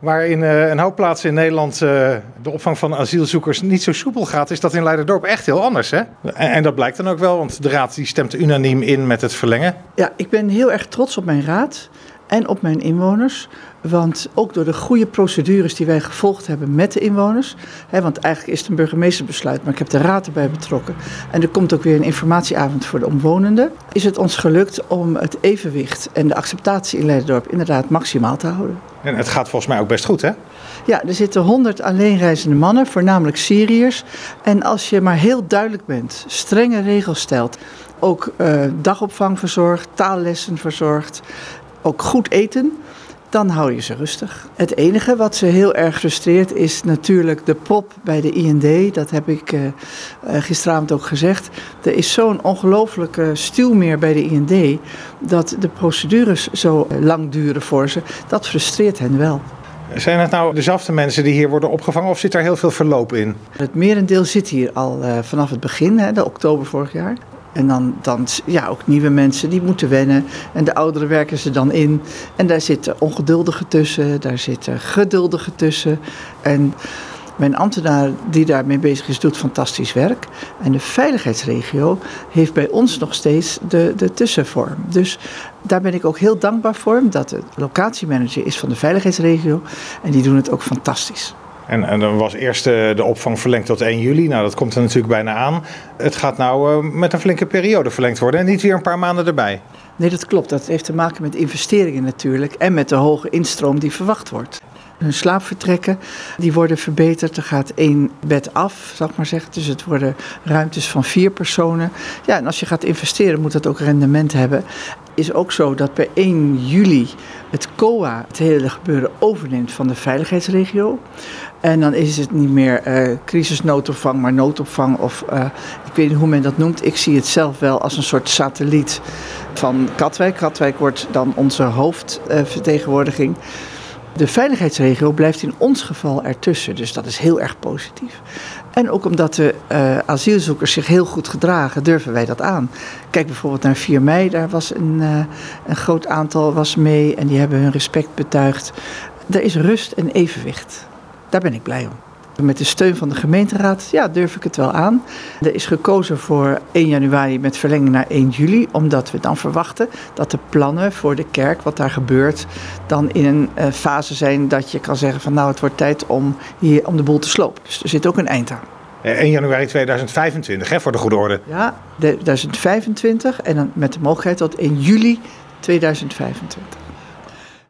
Waar in een hoop plaatsen in Nederland de opvang van asielzoekers niet zo soepel gaat, is dat in Leiderdorp echt heel anders. Hè? En, en, dat blijkt dan ook wel, want de raad die stemt unaniem in met het verlengen. Ja, ik ben heel erg trots op mijn raad en op mijn inwoners. Want ook door de goede procedures die wij gevolgd hebben met de inwoners. Hè, want eigenlijk is het een burgemeesterbesluit, maar ik heb de raad erbij betrokken. En er komt ook weer een informatieavond voor de omwonenden. Is het ons gelukt om het evenwicht en de acceptatie in Leiderdorp inderdaad maximaal te houden. En het gaat volgens mij ook best goed, hè? Ja, er zitten 100 alleenreizende mannen, voornamelijk Syriërs. En als je maar heel duidelijk bent, strenge regels stelt, ook uh, dagopvang verzorgt, taallessen verzorgt, ook goed eten, dan hou je ze rustig. Het enige wat ze heel erg frustreert is natuurlijk de pop bij de IND. Dat heb ik uh, gisteravond ook gezegd. Er is zo'n ongelofelijke stuw meer bij de IND dat de procedures zo lang duren voor ze. Dat frustreert hen wel. Zijn het nou dezelfde mensen die hier worden opgevangen of zit er heel veel verloop in? Het merendeel zit hier al uh, vanaf het begin, hè, de oktober vorig jaar. En dan, dan ja, ook nieuwe mensen die moeten wennen. En de ouderen werken ze dan in. En daar zitten ongeduldigen tussen, daar zitten geduldigen tussen. En mijn ambtenaar die daarmee bezig is, doet fantastisch werk. En de veiligheidsregio heeft bij ons nog steeds de, de tussenvorm. Dus daar ben ik ook heel dankbaar voor. Dat de locatiemanager is van de veiligheidsregio. En die doen het ook fantastisch. En, dan was eerst de, de, opvang verlengd tot 1 juli. Nou, dat komt er natuurlijk bijna aan. Het gaat nou uh, met een flinke periode verlengd worden en niet weer een paar maanden erbij. Nee, dat klopt. Dat heeft te maken met investeringen natuurlijk en met de hoge instroom die verwacht wordt. Hun slaapvertrekken die worden verbeterd. Er gaat één bed af, zal ik maar zeggen. Dus het worden ruimtes van vier personen. Ja, en als je gaat investeren moet dat ook rendement hebben. Is ook zo dat per 1 juli het COA het hele gebeuren overneemt van de veiligheidsregio. En dan is het niet meer uh, crisisnoodopvang, maar noodopvang. Of uh, ik weet niet hoe men dat noemt. Ik zie het zelf wel als een soort satelliet van Katwijk. Katwijk wordt dan onze hoofdvertegenwoordiging. De veiligheidsregio blijft in ons geval ertussen, dus dat is heel erg positief. En ook omdat de uh, asielzoekers zich heel goed gedragen, durven wij dat aan. Kijk bijvoorbeeld naar 4 mei, daar was een, uh, een groot aantal was mee en die hebben hun respect betuigd. Er is rust en evenwicht. Daar ben ik blij om. Met de steun van de gemeenteraad, ja, durf ik het wel aan. Er is gekozen voor 1 januari met verlenging naar 1 juli, omdat we dan verwachten dat de plannen voor de kerk, wat daar gebeurt, dan in een uh, fase zijn dat je kan zeggen van nou, het wordt tijd om, hier, om de boel te slopen. Dus er zit ook een eind aan. 1 januari 2025, hè, voor de goede orde. Ja, 2025 en dan met de mogelijkheid tot 1 juli 2025.